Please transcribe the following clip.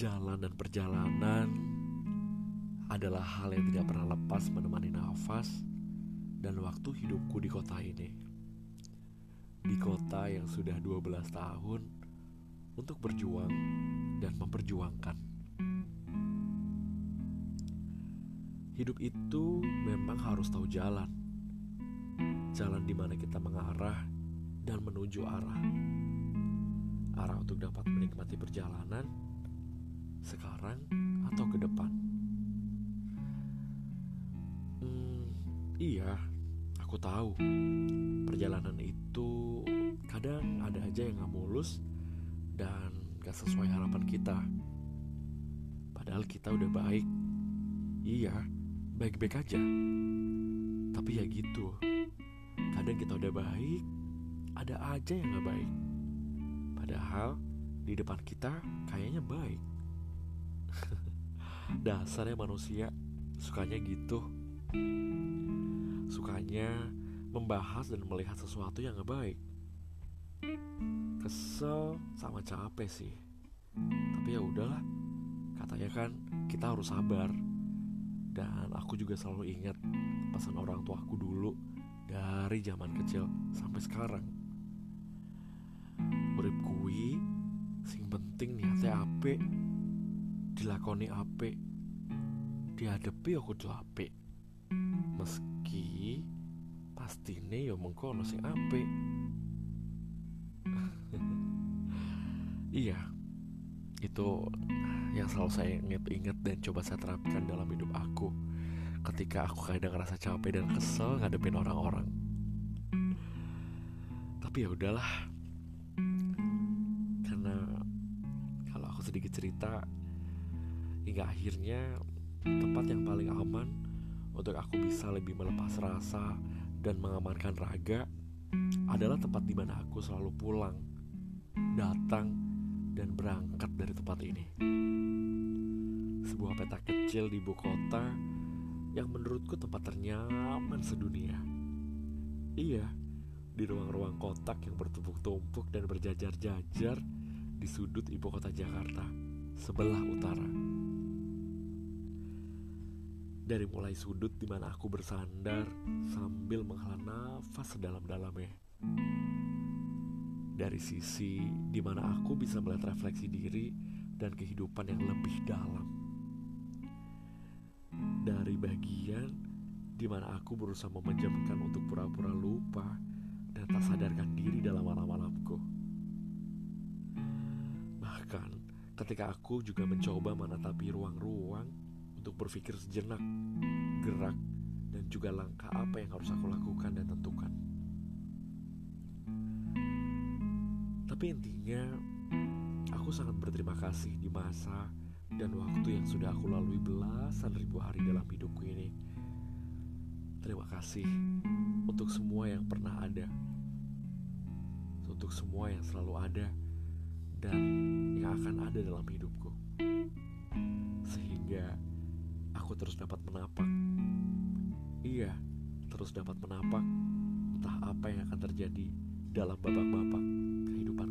perjalanan adalah hal yang tidak pernah lepas menemani nafas dan waktu hidupku di kota ini. Di kota yang sudah 12 tahun untuk berjuang dan memperjuangkan. Hidup itu memang harus tahu jalan. Jalan di mana kita mengarah dan menuju arah. Arah untuk dapat menikmati perjalanan sekarang atau ke depan. Hmm, iya, aku tahu perjalanan itu kadang ada aja yang gak mulus dan gak sesuai harapan kita. Padahal kita udah baik. Iya, baik-baik aja. Tapi ya gitu. Kadang kita udah baik, ada aja yang gak baik. Padahal di depan kita kayaknya baik. Dasarnya manusia sukanya gitu. Sukanya membahas dan melihat sesuatu yang gak baik. Kesel sama capek sih. Tapi ya udahlah. Katanya kan kita harus sabar. Dan aku juga selalu ingat pesan orang tuaku dulu dari zaman kecil sampai sekarang. Urip kuwi sing penting niatnya apik dilakoni apik dihadapi aku kudu apik meski pastine ya mengko ono sing apik iya itu yang selalu saya ingat-ingat dan coba saya terapkan dalam hidup aku. Ketika aku kadang ngerasa capek dan kesel ngadepin orang-orang. Tapi ya udahlah. Karena kalau aku sedikit cerita hingga akhirnya tempat yang paling aman untuk aku bisa lebih melepas rasa dan mengamankan raga adalah tempat di mana aku selalu pulang, datang, dan berangkat dari tempat ini. Sebuah peta kecil di ibu kota yang menurutku tempat ternyaman sedunia. Iya, di ruang-ruang kotak yang bertumpuk-tumpuk dan berjajar-jajar di sudut ibu kota Jakarta, sebelah utara. Dari mulai sudut di mana aku bersandar sambil menghela nafas sedalam-dalamnya. Dari sisi di mana aku bisa melihat refleksi diri dan kehidupan yang lebih dalam. Dari bagian di mana aku berusaha memejamkan untuk pura-pura lupa dan tak sadarkan diri dalam malam-malamku. Bahkan ketika aku juga mencoba menatapi ruang-ruang untuk berpikir sejenak, gerak, dan juga langkah apa yang harus aku lakukan dan tentukan. Tapi intinya, aku sangat berterima kasih di masa dan waktu yang sudah aku lalui belasan ribu hari dalam hidupku ini. Terima kasih untuk semua yang pernah ada, untuk semua yang selalu ada, dan yang akan ada dalam hidupku, sehingga aku terus dapat menapak. Iya, terus dapat menapak entah apa yang akan terjadi dalam babak-babak kehidupan